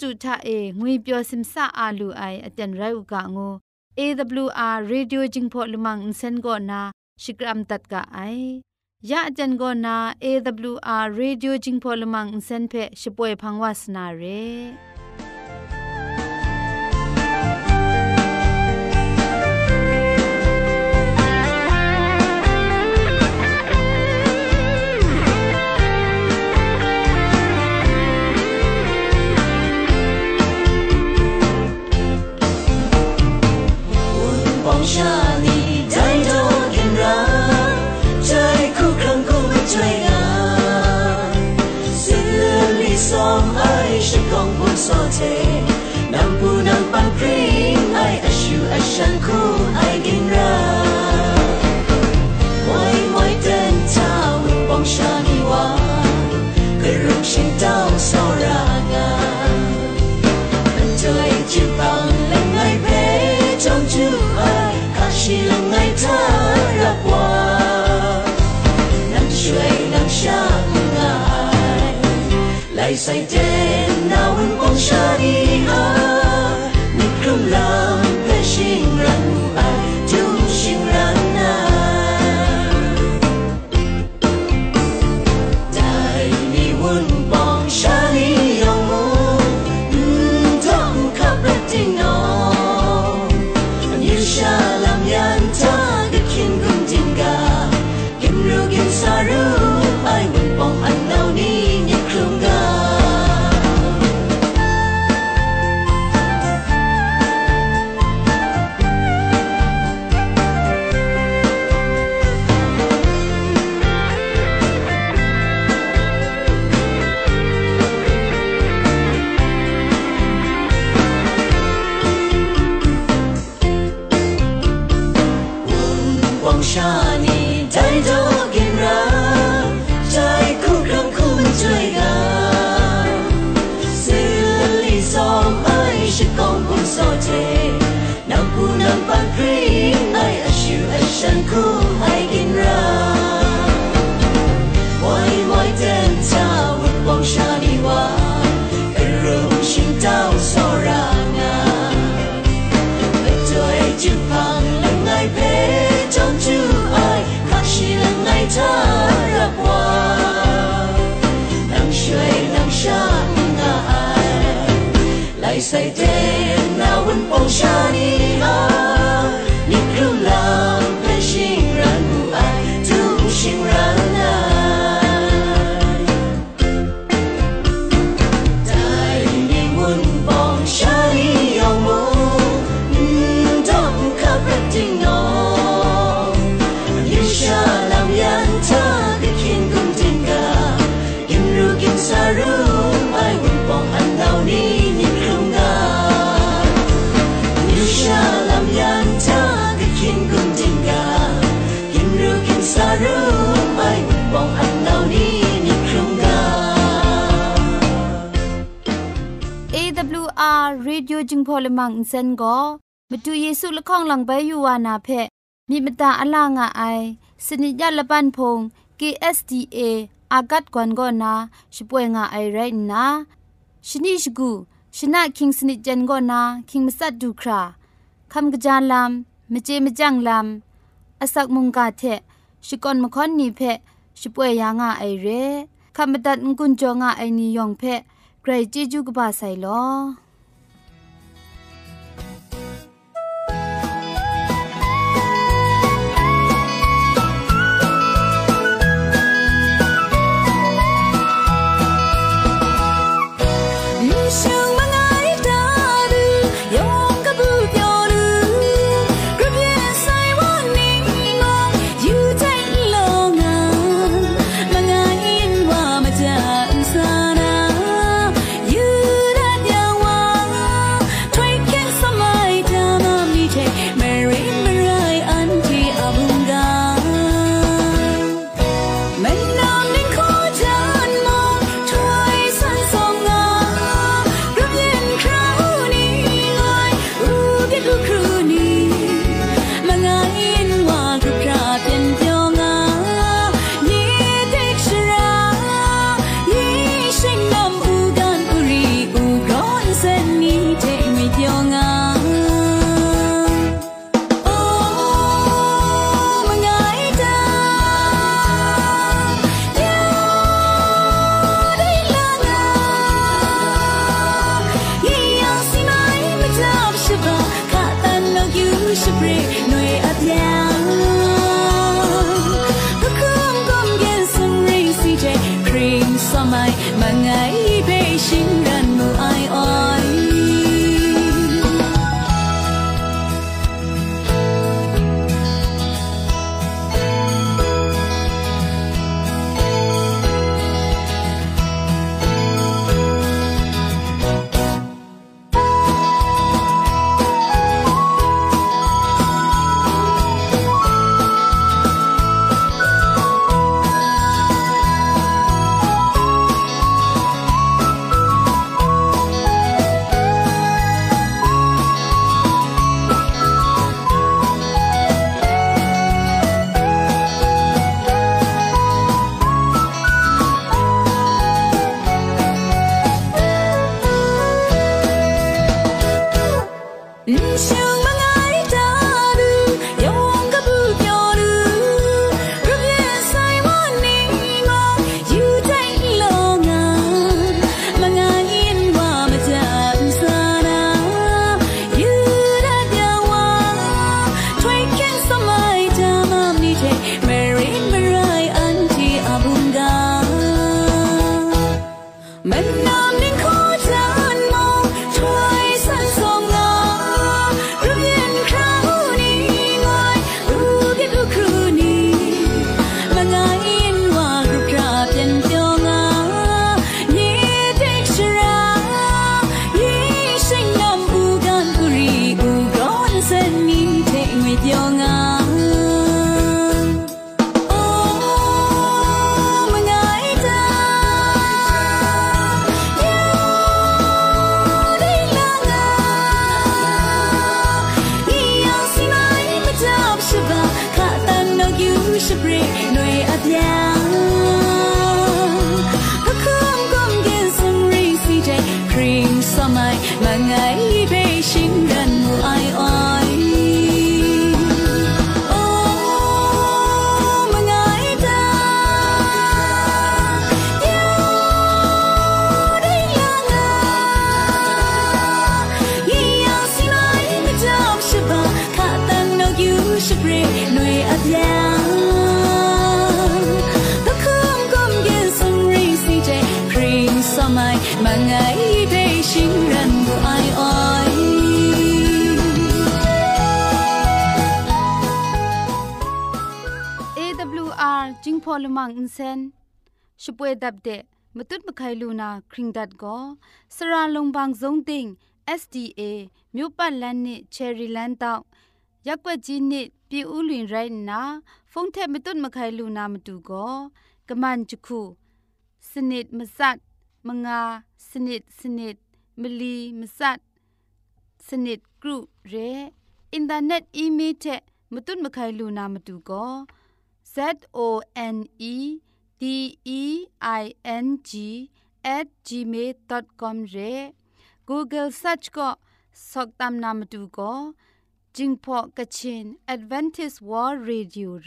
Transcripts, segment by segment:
တုထအေငွေပျော်စင်ဆာအလူအိုင်အတန်ရုတ်ကငို AWR Radio Jingpho Lumang Insen go na Shikram tat ka ai ya jan go na AWR Radio Jingpho Lumang Insen phe shipoi phangwa sna re 在电脑文光沙里啊，你空浪 show. say day and now in oceania. AWR Radio จึงพอลมังอินเซนก็มาดูเยซูละข้องหลังใบยูวานาเพมีมตาอลางอไอสนิยาละปันพง KSDA อากัดกวนก็นาช่วยงาไอไรนะชนิชกูชนะคิงสนิจันก็นาคิงมัสัดดูคราคำกระจายลำมเจมจังลำอาศักมุงกาเทชิกอนมคอนนีเพช่วยยางาไอเรคำบัดงกุนจงาไอนิยองเพไกรจิจูกบาไซลอ รีมสมัยมาไงเบ จิงพอลมังอินเซนช่วยดับเดะมตุดมะไคลูนาคริงดัดก็สระลงบางซงติง SDA မြို့ပတ်လန်းနစ်ချယ်ရီလန်းတောက်ရက်ွက်ကြီးနစ်ပြည်ဦးလွင်ရိုင်းနာဖုန်ထက်မတုတ်မခိုင်လူနာမတူကောကမန်ချခုစနစ်မစတ်မငါစနစ်စနစ်မလီမစတ်စနစ်ဂရုရဲအင်တာနက်အီးမေးတဲ့မတုတ်မခိုင်လူနာမတူကော Z O N E D E I N G at gmail.com re Google search ก็สอกตามนามดูก็จิงพอกะชิน Advantage World Radio เ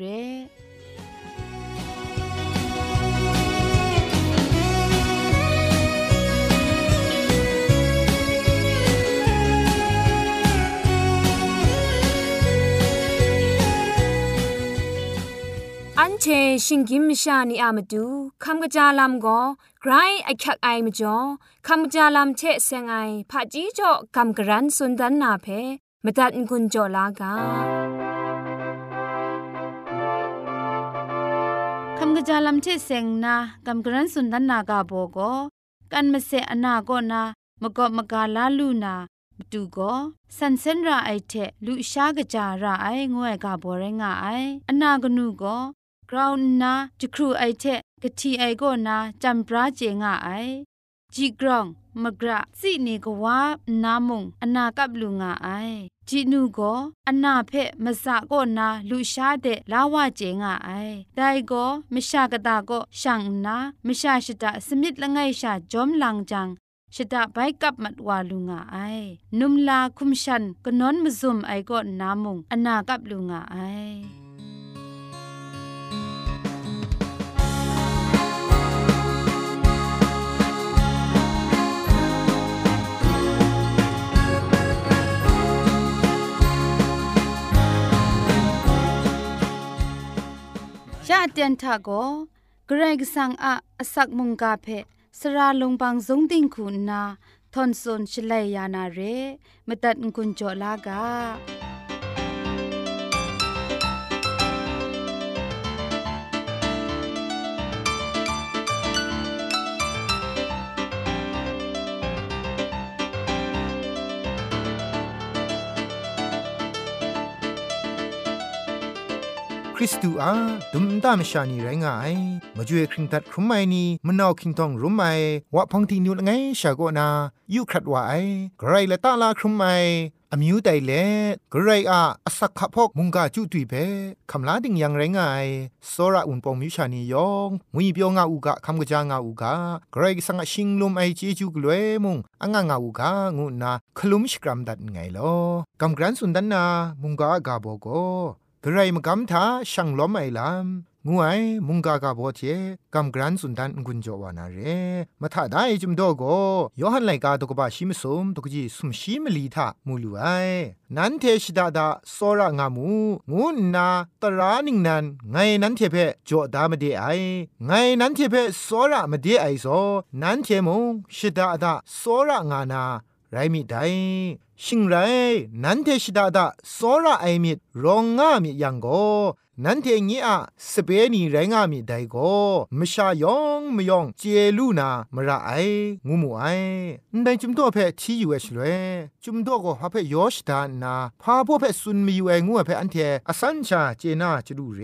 อันเชชิงกิมชานีอามาดูคำกะจาลำก็ไกรไอคักไอมาจ่อคำกะจาลำเชเซงไอผาจีจ่อคำกะรันสุนดันนาเพมตัดกุญจ่อลากา คำกระจาลำเชเซงนากำกรันสุนดันนากาโบโกกันมาเซอนาก็นามกอบมกาลาลูนาမတူကိုစန်စန်ရာအိုက်တဲ့လူရှားကြကြရာအိုင်ငွဲ့ကဘောရဲငါအိုင်အနာကနုကို กราวนาจะครูไอเทะกะทีไอโกนาจำพระเจงไอจีกรองมกระสิเนกว่านามุงอนากับลุงาไอจีนูโกอนาเพะมะสะโกนาลุชาเดลาวาเจงาไอไดโกมชากะตาก็ช่างนามชาชิตาสมิดละไงชาจอมลังจังชะดาไปกับมัดวาลุงาไอนุมลาคุมชันกะนอนมุซุมไอโกนามุงอนากับลุงาไอ จะเตียนทาโกเกรกสังอะสักมุงกาเพสระลงบางสงติงคุณนาทอน คริสตูอาดุมตามชานีไรงายมาจ่วยคริงตัดครุมไมนีมนาวคิงทองรุมไมวะพังทีนิวไงชาโกนายูครัดวาไอไกรละตาลาครุมไมอมิวไตเลกรายอาอสักขะพกมุงกาจุตุยเพคำลาดิงยังไรงายสระอุนปองมิชานียองมุยเปียวงาอูกะคำกะจางาอูกากรสังะชิงลุมไอเจจูกลวยมุงอังงาอู กรมกำกรันสุนดันนามุงกากาโบโกกระไรมกำทาช่างล้อมไอลามงวยมุงกากาบอเทกำกรันสุนดันกุญจวานาเรมาถ้าได้จุมดโกยอหันไลกาตกบะชิมสมตกจีสุมชิมลีทามูลูไอนันเทชิดาดาโซระงามูงูนาตรานิงนันไงนันเทเพจอดามเดไอไงนันเทเพโซระมเดไอโซนันเทมงชิดาดาโซระงานา ไรมิไดชิงไรนันเทชิดาดาโซระไอมิดรองงามิยังโกนันเทงีอะสเปนีไรงามิไดโกมชายองมยองเจลูนามระไองูมูไอได้จุมโตเพทียูเอชเลยจุมโตัวก็ฮาเพยอชดานาพาพวกเพซุนมีอยู่เองูเพอันเทอสันชาเจนาจะดูเร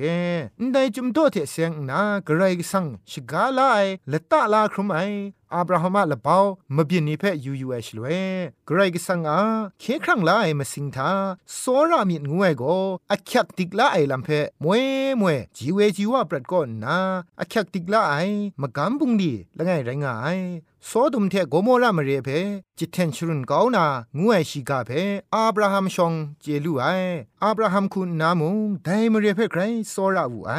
ได้จุมโตเทเสียงนากระไรสังชกาลายละตะลาครุมไออับราฮัมละเปามบินนิเพยูยูเอชลเวยกรกสังอาเคครั้งลายมาสิงทาโซรามิดงวยโกอักยักติกลาไอลัมเพมวยมวยจีเวจีวาปรัดก่อนนาอักยักติกลาไอมากำบุงดีละไงไรงาย โซดุมเทโกโมรามเรเพจิตเทนชรุนกาวนางูไอชิกาเพอับราฮัมชองเจลูไออับราฮัมคุณนามุงไดมเรเพไกรโซราอูไอ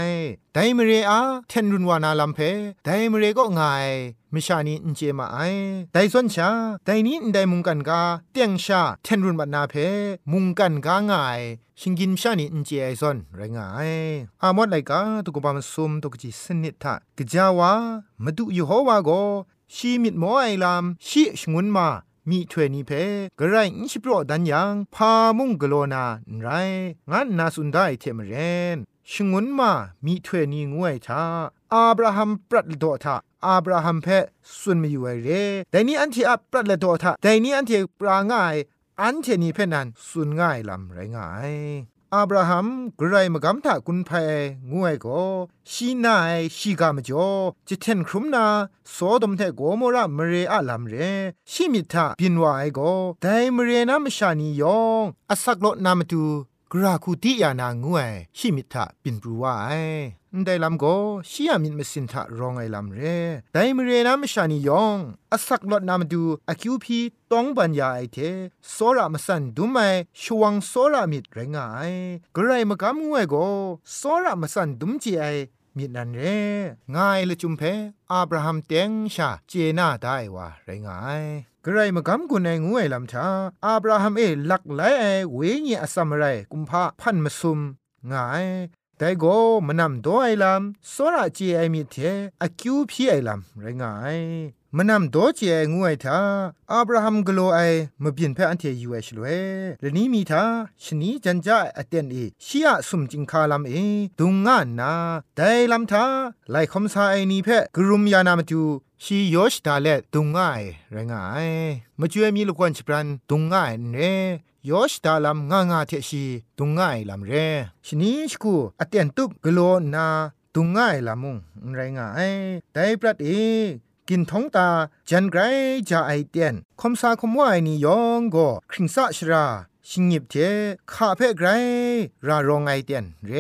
ไดมเรอาเทนรุนวานาลัมเพไดมเรก็งายมิชานีอินเจมาไอไดซอนชาไดนี้ไดมุงกันกาเตียงชาเทนรุนบัดนาเพมุงกันกางายชิงกินชานีอินเจไอซอนไรงายอามอดไลกาตุกบามซุมตุกจิสนิทะกจาวามดูยูโฮวาโก ชีมิดหมอไอลามชีชงุนมามีถวยนีเพกระไรอิชิโปรดันยังพามุงกโลนาไรงั้นนาสุนได้เทมเรนชงุนมามีถวยนีงวยทาอับราฮัมปรัดโดทาอับราฮัมเพสุนมีอยู่ไอเรแต่นี้อันที่อับปรัดโดทาแต่นี้อันที่ปราง่ายอันเทนีเพนันสุนง่ายลำไรง่าย อับราฮัมกรายมกำถากุนเพงวยก็ชีนายชีกามจ่อจิเทนครุมนาโสดมเทโกโมระมเรอะลัมเรชิมิทาปินวายก็ไดมเรนามชานียองอสักโลนามตู กราคูติยานางวยชิมิทาบินปรูวายได้ลำก็ชียมินมสินทะรองไอลำเรไดมเรนามชานียองอสักลดนามดูอคิวพีต้องบัญญาไอเทโซรามสันดูไมชวงโซรามิดไรงายกระไรมกำงวยก็โซรามสันดุมจีไอ มีดนันเรง่ายละจุมเพอับราฮัมเตงชาเจนาได้ว่าไรงายกระไรมากำกุนไองวยลำชาอับราฮัมเอลักไลไอเวงีอสัมไรกุมภาพันมซุมง่ายแต่ก็มันนำตัวไอ้ลำสระเจไอมีเทอคิวพี่ไอ้ลำไรงาย มันนำตัวเจงวยท่าอับราฮัมกโลไอมาเปลี่ยนแพอันเทยูเอชลเวเรนี้มีท่าชนีจันจาอเตนเอชียสุมจิงคาลำเอดุงงานนาแต่ลำท่าไลคอมซาไอนีเพกรุมยานามตูชียอชดาเลดุงง่ายไรงายมาช่วยมีลูกวันฉปรันดุงง่ายเนยอชดาลัมงางาเทชีตุงง่ายลำเรชนิชกูอเตียนตุบกโลนาตุงง่ายลำมุงไรง่ายแต่ปรัดเอ กินท้องตาจันไกรจะไอเตียนคมซาคมว่าไอนิยองก็คริงซาชราชิงหยิบเทข้าเพ่ไกรรารองไอเตียนเร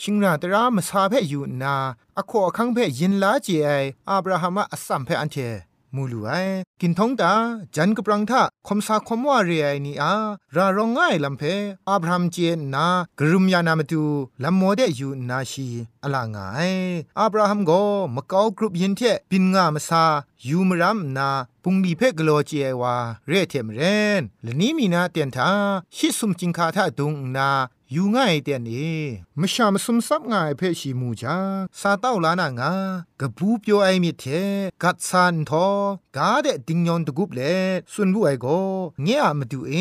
ชิงราตรามาซาเพ่อยู่นาอโคอคังเพ่ยินลาเจไออับราฮัมอัสัมเพ่อันเท มูลูไอกินท้องตาจันกปรังทะคมสาคมว่าเรียนี่อารารองง่ายลำเพอับรามเจนนากรุมยานามตูลำโมเดอยู่นาชีอลางายอับราฮัมโกมะกากรุปยินเทปินงามซายูมรัมนาปุงดีเพกโลเจวาเรเทมเรนและนี้มีนาเตียนทาชิสุมจิงคาทาดุงนา อยู่ง่ายเตียนี่มชามสมซับง่ายเพชีมูจาซาเต้าลานางากะบูเปียวไอมิเทกัดซานทอกาเดติงยอนตะกุบเลสุนบุไอโกเงียมาดูเอ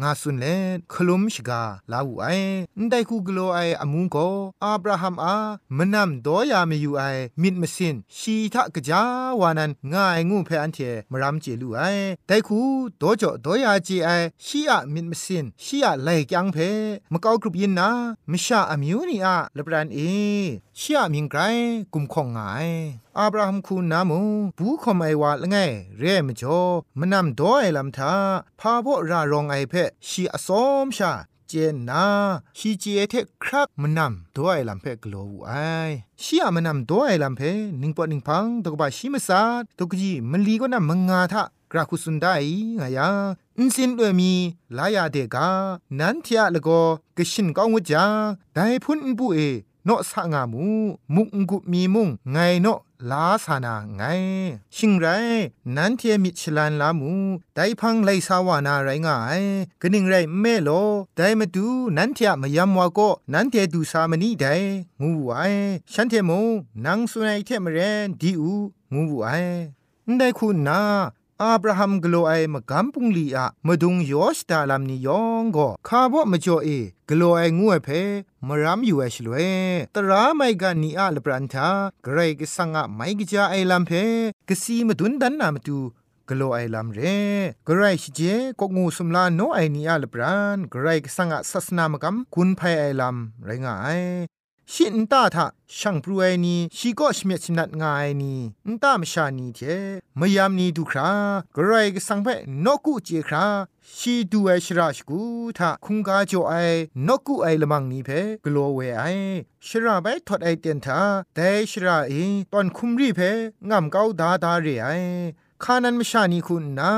งาสุนเลคลุมชกาลาวูไอไดคูกโลไออมุงโกอาบราฮัมอามนัมดอยาเมยู่ไอมิดมสินชีทะกะจาวานันง่ายงูเพอันเทมรามเจลูไอไดคูดอจอดอยาจีไอชีอะมิดมสินชีอะไลกยังเพมกอครุบยินนามิชาอมิวนี่อาลบรันเอเชียมิงไกรกุมข้องงายอาบราฮัมคูนามูบูคอมไอวาละไงเร่มจ่อมนำดอยลำทาพาบ่รารองไอเพชีอสอมชาเจนนะชีเจเทครับมนำด้วยลำเพกโลวไอชียมนำด้วยลำเพนิงปอนิงพังตกบาชิมซาตกจีมันลีก็นำมังงาทะ กราคุสุนได้งายาอินสินด้วยมีลายาเดกา นันเทียละก็กชินก้องวจาได้พุนบุเอเนาะสะงามู มุงกุมีมุงไงเนาะลาสานาไง ชิงไร นันเทียมิชลันลามูไดพังไลสาวานาไรงายกนิงไรเมโลไดมาดูนันเทียมยามวาโกนันเทียดูสามนีไดงูไอฉันเทมูนังสุนัยเทมเรนดีอูงูไอได้คุณนา อับราฮัมกลัวไอมกัมปุงลีอะมาดุงยอสตาลามนิยองก็คาบ่มาจ่อเอกลัวไองูเพมรามอยู่ไอชลเวตราไมกันนีอะลปรันทาเกรกสังอะไม่กจาไอลามเพกสีมาดุนดันนามาตูกลัวไอลามเรกรายชเจก็งูสมลาโนไอนีอะลปรานกรกสังอะศาสนามกัมคุณภัยไอลามไรงาย ชินตาทะช่างปรวยนีชีก็ชเมียชนัดงายนีนตามชานีเทมยามนีดูครากรายกสังเพนกุเจคราชีดูไอชราชกูทะคุงกาโจไอนกุไอละมังนีเพกลัวเวไอชราไปทอดไอเตียนทาแต่ชราเองตอนคุมรีเพงำเกาดาดาเรไอคานันไม่ชานีคุณนา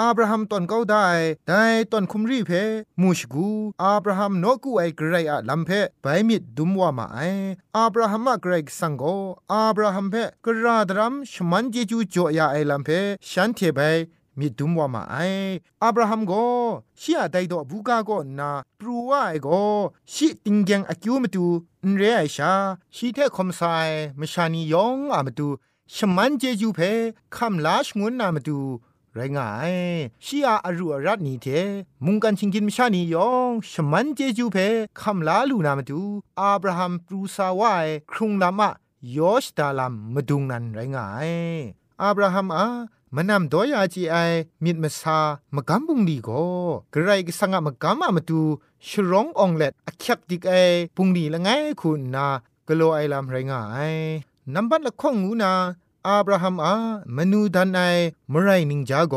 อับราฮัมตอนเขาได้ได้ตอนคุมรีเพมูชกูอับราฮัมโนกูไอเกรอะลัมเพไปมิดดุมว่ามาไออับราฮัมมาเกรกสังโกอับราฮัมเพกระดรัมชมันเจจูจ่อยาไอลัมเพฉันเทไปมิดุมว่ามาไออับราฮัมโกชียไดดอบูกาโกนาปรูว่าไอโกชีติงเกงอคิวมตูนเรไอชาชีเทคอมไซมชานียองอามตูชมันเจจูเพคำลาชงวนนามตู ไรงายชีอาอรุอรัตนีเทมุงกันชิงกินมชานียองชมันเจจูเพคำลาลูนามาดูอับราฮัมปรูซาวายครุงลามะยอชตาลัมมาดุงนันไรงายอับราฮัมอามานำดอยาจีไอมิดมาซามากำบุงดีโกกระไรก็สังมากำมามาดูชร้ององเล็ดอคักดิกไอปุงดีละไงคุณนากโลไอลำไรงายนับบัดละข้องงูนา อับราฮัมอามนูดันไอมไรนิงจาโก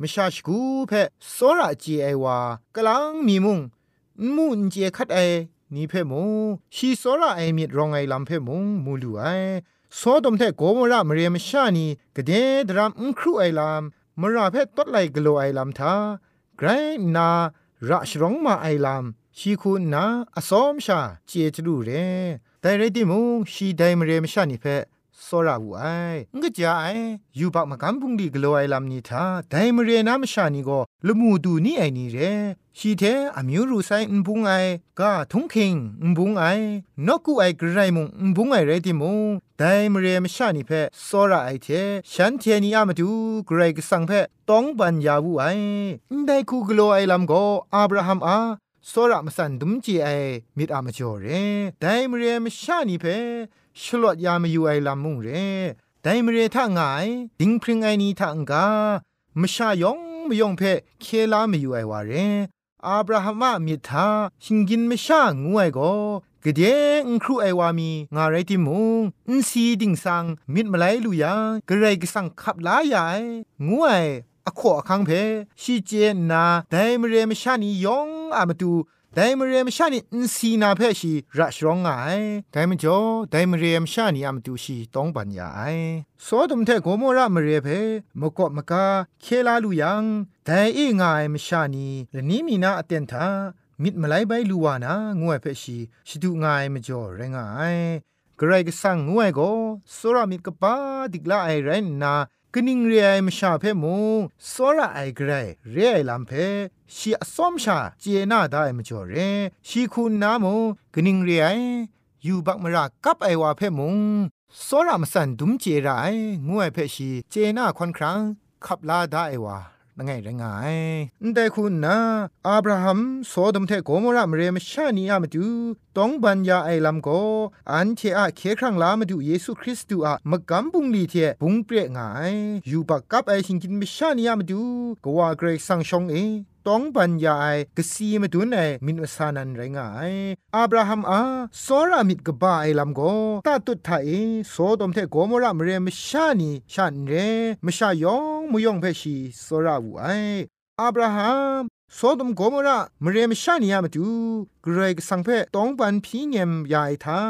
มชาชกูเพโซระจีไอวากลังมีมุงมุนเจคัดไอนี่เพมูชีโซระไอมิดรองไอลำเพมุงมูลูไอโซดมเทโกมระมเรียมชานีกะเดดรามอุครูไอลำมราเพตดไลกโลไอลำทาไกรนาระชรองมาไอลำชีคุณนาอสอมชาเจจรูเรแต่เรติมุงชีไดมเรียมชานีเพ စောရဟုအိုင်ငကြအိုင်ယူပါမကန်ပုန်ဒီဂလိုအိုင်လမ်နီတာဒိုင်မရေနာမရှာနီကိုလမှုတူနီအိုင်နီရဲရှိတဲ့အမျိုးရူဆိုင်အန်ဘုံအိုင်ကထုံခင်အန်ဘုံအိုင်နော့ကူအိုင်ဂရိုင်မုံအန်ဘုံအိုင်ရဲတိမုံဒိုင်မရေမရှာနီဖက်စောရအိုင်တဲ့ရှန်တီနီအမတူဂရိုင်ကဆန်ဖက်တောင်းပန်ယာဘူးအိုင်ဒိုင်ကူဂလိုအိုင်လမ်ကိုအာဗြဟမ်အာစောရမစန်ဒုံချီအိုင်မိတအမကျော်ရဲဒိုင်မရေမရှာနီဖက် ชลวดยามอยู่ไอลำมุงเรไดมเรท่างาย ดิงพริงไอนีทางกามชายองมยองเพเคลามอยู่ไอวาเรอาบราฮัมมิทาชิงกินมชางวยก็กเดงครูไอวามีงาไรติมุงอินซีดิงสังมิดมาไลลุยากระไรกสังขับลายายงวยอขอคังเพชีเจนาไดมเรมชานียองอามาตู ไดมเรียมชานีอินซีนาเพชีรัชรองไงไดมจ่อไดมเรียมชานีอามตูชีต้องปัญญาไอสอดมเทโกโมระมเรเพมกอมกาเคลาลูยังไดอีงายมชานีและนี้มีนาอเตนทามิดมาไลใบลูวานางวยเพชีชิดูงายมจ่อเรงไง กระไรก็สั่งงวยก็สรามิกป้าดิกลาไอเรนนากนิงเรียมชาเพมูสระไอเกรเรียลำเพชีอสมชาเจน่าได้มจ่อเรชีคุณนามูกนิงเรียอยู่บักมรากับไอวาเพมุงสระมสันดุมเจไรငွေเพชีเจน่าคอนครั้งขับลาได้วา นังไงรงไงแต่คุณนะอับราฮัมโซดมเทโกมรามเรมชานีอามาดูต้องบัญญาไอลำโกอันเทอะเคครั้งลามาดูเยซูคริสต์อะมกำบุงลีเทบุงเปรงไงอยู่ปากกับไอชิงกินมชานีอามาดูก็ว่าเกรกสังชงเอ ต้องบันยายกสีมาดูในมินวสานันไรงายอับราฮัมอาสอรามิดกบ้าไอลำโกตาตุทไทยโซดมเทโกมรามเรมชานีชันเรมชายองมุยองเพชีสอราวูไออับราฮัม โซดมโกมระมเรมชานียามาดูเกรกสังเพต้องปันพีเงมยายทา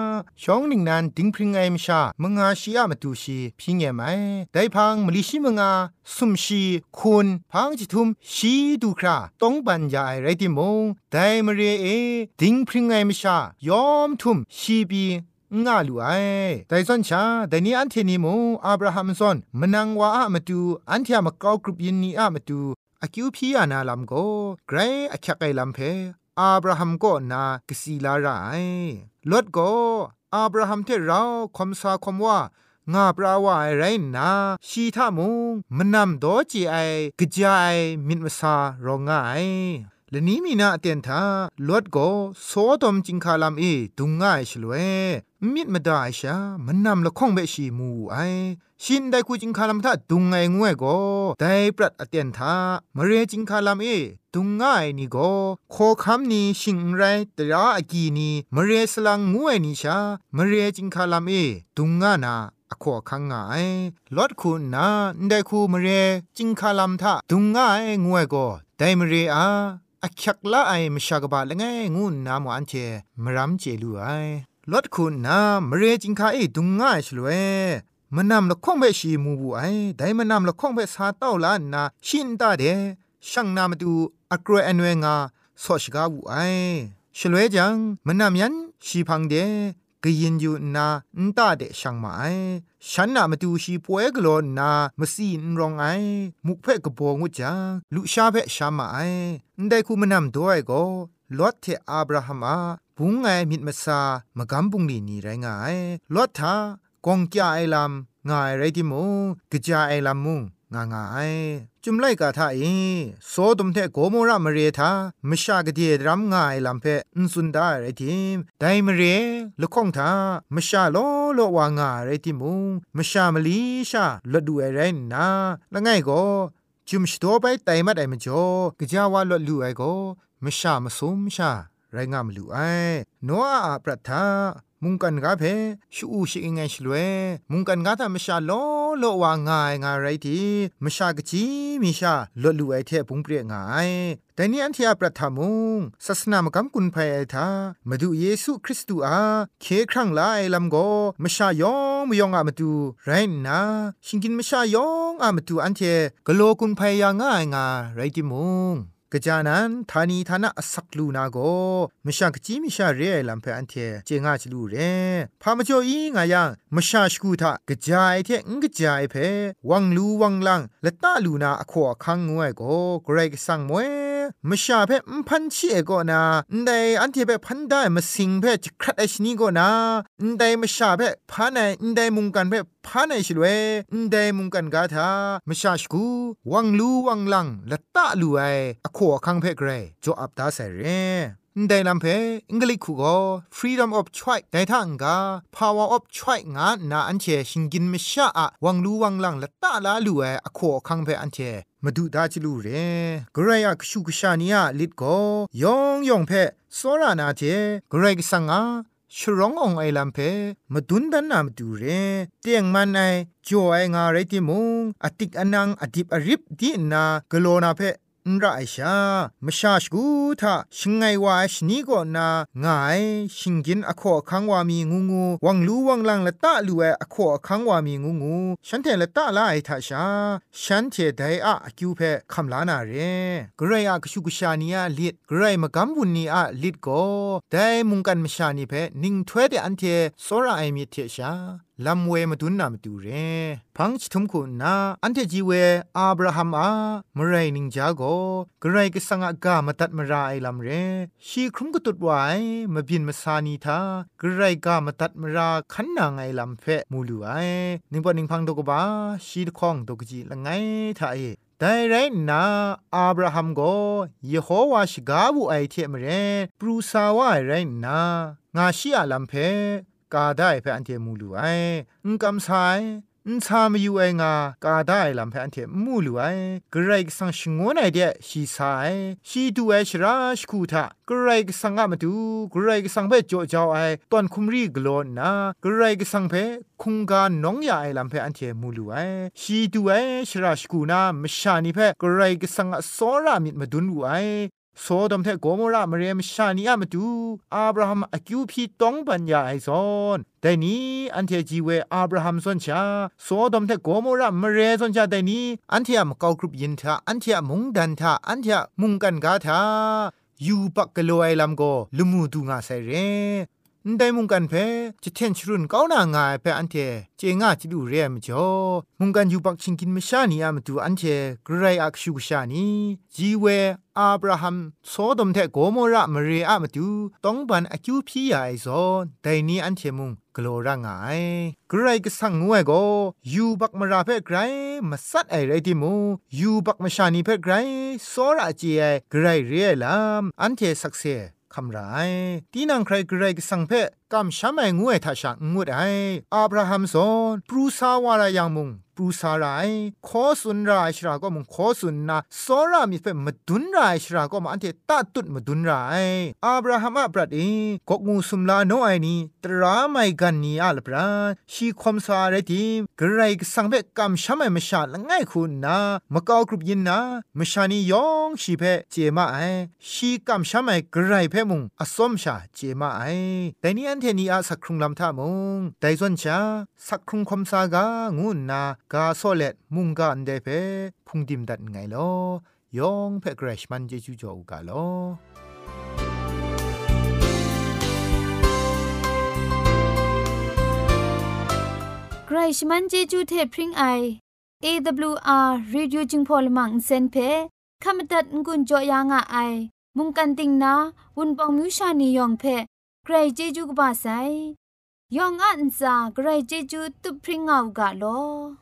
ช่องหนึ่งนั้นดิงพริงไอมชามงอาชียามาดูชีพีเงมไอได้พังมลิชิมงาสุมชีคุณพังจิทุมชีดูคราต้องปัญญาไรติมงได้มเรเอดิงพริงไอมชายอมทุมชีบีงาลูไอแต่ส่วนชาแต่นี้อันเทนิโมอับราฮัมซอนมนังว่าอะมาดูอันเทียมกรากรุปยินนีอะมาดู อคิวพีอานาลัมโกไกรอคักไกลัมเพอับราฮัมก็นากสีลาไรลดก็อับราฮัมเทเราคมสาคมว่างาปราวาไไรนาชีทามุงมันนำโดจีไอกจายมินมซารองไง ละนี้มีนาเตียนทาลวดโกโซดมจิงคาลามเอดุงง่ายฉลวยมิดมาได้ชามันนำละข้องเบชีมูไอชินได้คูจิงคาลามทาดุงไงงวยโกได้ปรัดอเตียนทามเรจิงคาลามเอดุงง่ายนี่โกโคคำนี้ชิงไรแตราอากีนี้มเรสลังงวยนี่ชามเรจิงคาลามเอดุงง่านาอขอคังงายลดคุณนาได้คูมเรจิงคาลามทาดุงง่ายงวยโกได้มเรอา อคักละไอมชากบาละไงงูนามวันเจมรัมเจลูไอลดคุณนามเรจิงคาเอดุงง่ายชลเวมันนำละข้องเบชีมูบูไอได้มันนำละข้องเบสาเต้าลานนาชินตาเดช่างนามาดูอักรอนเวงาสอชกาบูไอชลเวจังมันนำยันชีพังเดกยินอยู่นาอันตาเดช่างมาไอ ฉันน่ะมาดูชีป่วยกลอนนามาซีนรองไอมุกเพ่กบองวจังลุชาเพ่ชามาไอได้คูมนำด้วยก็ลอดเทอับราฮัมอาบุงไงมิดมาซามากำบุงลีนี่ไรงายลอดทากองจาไอลำงายไรที่มุงกจาไอลำมุง งางายจุมไลกาทาเอโซดมเทโกโมระมเรทามชากะเดียรัมงายลำเพอนสุนดาไรทิมไดมเรละข้องทามชาโลโลวางาไรทิมุงมชามลีชาละดูไอไรนาละไงก็จุมชโตไปไตมัดไอมจ่อกะจาวาลลูไอก็มชามสุมชาไรงามลูไอโนอาปรัทธา มุงกันกาเพชูอูชิงไงชลเวมุงกันกาทามชาโลโลวางายงาไรทีมชากจีมิชาลลูไอเทปุงเปรียงายแต่นี่อันที่อาประทามุงศาสนามกำกุนภัยไอทามาดูเยซูคริสต์อาเคครั้งลาไอลำโกมชายองมยองอามาดูไรนะชิงกินมชายองอามาดูอันเทกโลกุนภัยยางง่ายงาไรติมุง กจานันทานีทานะสักลูนาโกมชากจีมิชาเรลัมเพอันเทเจงาจลูเรพามจ่ออีงายังมชาชกูทากจายเทงกจายเพวังลูวังลังละตาลูนาอขอคังงวยโกเกรกสังมวย มชาเพมพันชีเอโกนาได้อันที่เพพันได้มาสิงเพจครัดไอชนีโกนาได้มชาเพพานไอได้มุงกันเพพานไอชลเวได้มุงกันกาทามชาชกูวังลูวังลังละตาลูไออขอคังเพเกรจออับตาเสเรได้ลำเพอังกฤษคูก็ freedom of choice ได้ทางกา power of choice งานาอันเชชิงกินมชาอะวังลูวังลังละตาลาลูเออขอคังเพอันเช มาดูดาจิลูเรกรายกชูกชานียลิดก็ยองยองเพสรานาเทกรายกสังอาชร้ององไอลัมเพมาดุนดันนามดูเรเตียงมันไอจ่อไองาไรติมุงอติกอนังอดิบอริบดีนากโลนาเพ นไรชามชาชกูทาชิงไงวาชนีก็นางายชิงกินอขอคังวามีงูงูวังลูวังลังละตะลูเออขอคังวามีงูงูฉันเทละตะลาไอทาชาฉันเทไดอะคิวเพคำลานาเรกรายอะกชุกชานียลิดกรายมกำบุนีอะลิดโกไดมุงกันมชานีเพนิงถ้วยเดอันเทโซราไอมีเทชา ลำเวมาตุนนามาตูเรพังชิทุมคุณนาอันเทจีเวอับราฮัมอามไรนิงจาโกกไรก็สังอากามาตัดมาราไอลำเรชีครุมก็ตุดไว้มาบินมาซานีทากรไรกามาตัดมาราขันนางไอลำเพมูลูไอนิงปอนิงพังดกบาชีดคองดกจีละไงทาเอแต่ไรนาอับราฮัมโกเยโฮวาชกาบุไอเทมเรปรูซาวาไรนางาชิอาลัมเพ กาได้เพออันเทมูลูไออุนกำสายอุนชามอยู่ไองากาได้ลำเพออันเทมูลูไอกรกสังชงวนไอเดชีสายชีดูไอชราชคูทากรกสังกมาดูกรกสังเพจโจจาไอตอนคุมรีกลอนนากรกสังเพคงกาน้องยาไอลำเพออันเทมูลูไอชีดูไอชราชกูนามชานิเพกรกสังอสรามิดมาดุนไอ โซดมเทโกโมระมเรมชานีอะมาดูอับราฮัมอคิวพีต้องปัญญาไอซอนแต่นี้อันเทจีเวอับราฮัมสนชาโซดมเทโกโมระมเรสนชาแต่นี้อันเทียมเกากรุบยินทาอันเทียมุงดันทาอันเทียมุงกันกาทายูปักกะโลไอลัมโกลุมูดูงาไซเร นได้มุงกันเพจะเทนชรุนก้าวหน้าง่ายเพอันเทเจง่าจะดูเรียมจ่อมุงกันอยู่บักชิงกินไม่ชานี่อามดูอันเทกรไรอักษูชานี่จีเวอาบราฮัมโซดมแทโกโมระมเรอะมดูต้องบันอคิวพี่ใหญ่ซอนไนี้อันเทมุงกลัวร่างไงใครก็สั่งงวยก็อยู่บักมาราเพกไรมาสัตไอไรที่มูอยู่บักมาชานีเพกไรโซระจีไอกรรเรียลามอันเทสักเส คำไรตีนังใครกรกสังเพ กำช้ำไองวยทัชงวดไออับราฮัมสอนปรูซาวารายังมุงปรูซาไรขอสุนรายชราก็มุงขอสุนนาสอรามีเฟมดุนรายชราก็มาอันเทตัดตุดมดุนรายอับราฮัมอับรัดเอกกงูสุมลาโนไอนี้ตราไม่กันนี้อัลปราชีคมสาเรติเกรกสังเพกำช้ำไอมชาละง่ายคุณนามะกากรุบยินนามชานียองชีเพเจมาไอชีกำช้ำไอเกรเพมุงอสมชาเจมาไอแต่นี้อันเทนีอาสักครุงลำท่ามงแต่ส่วนชาสักครุงคมสากางุนนากาโซเลตมุงกาอันเดเพพุงดิมดัดไงลอยองเพกรชมันเจจูจอกาลอใครชมันเจจูเทพริงไอ AWR Reducing Polymer เซนเพขมตัดงุนจอยางอ้ายมุงกันติงนาวุนปองมิวชานียองเพ ใครเจจูกบาไซยองอันซาใครเจจูตุพริงเอากาโลอ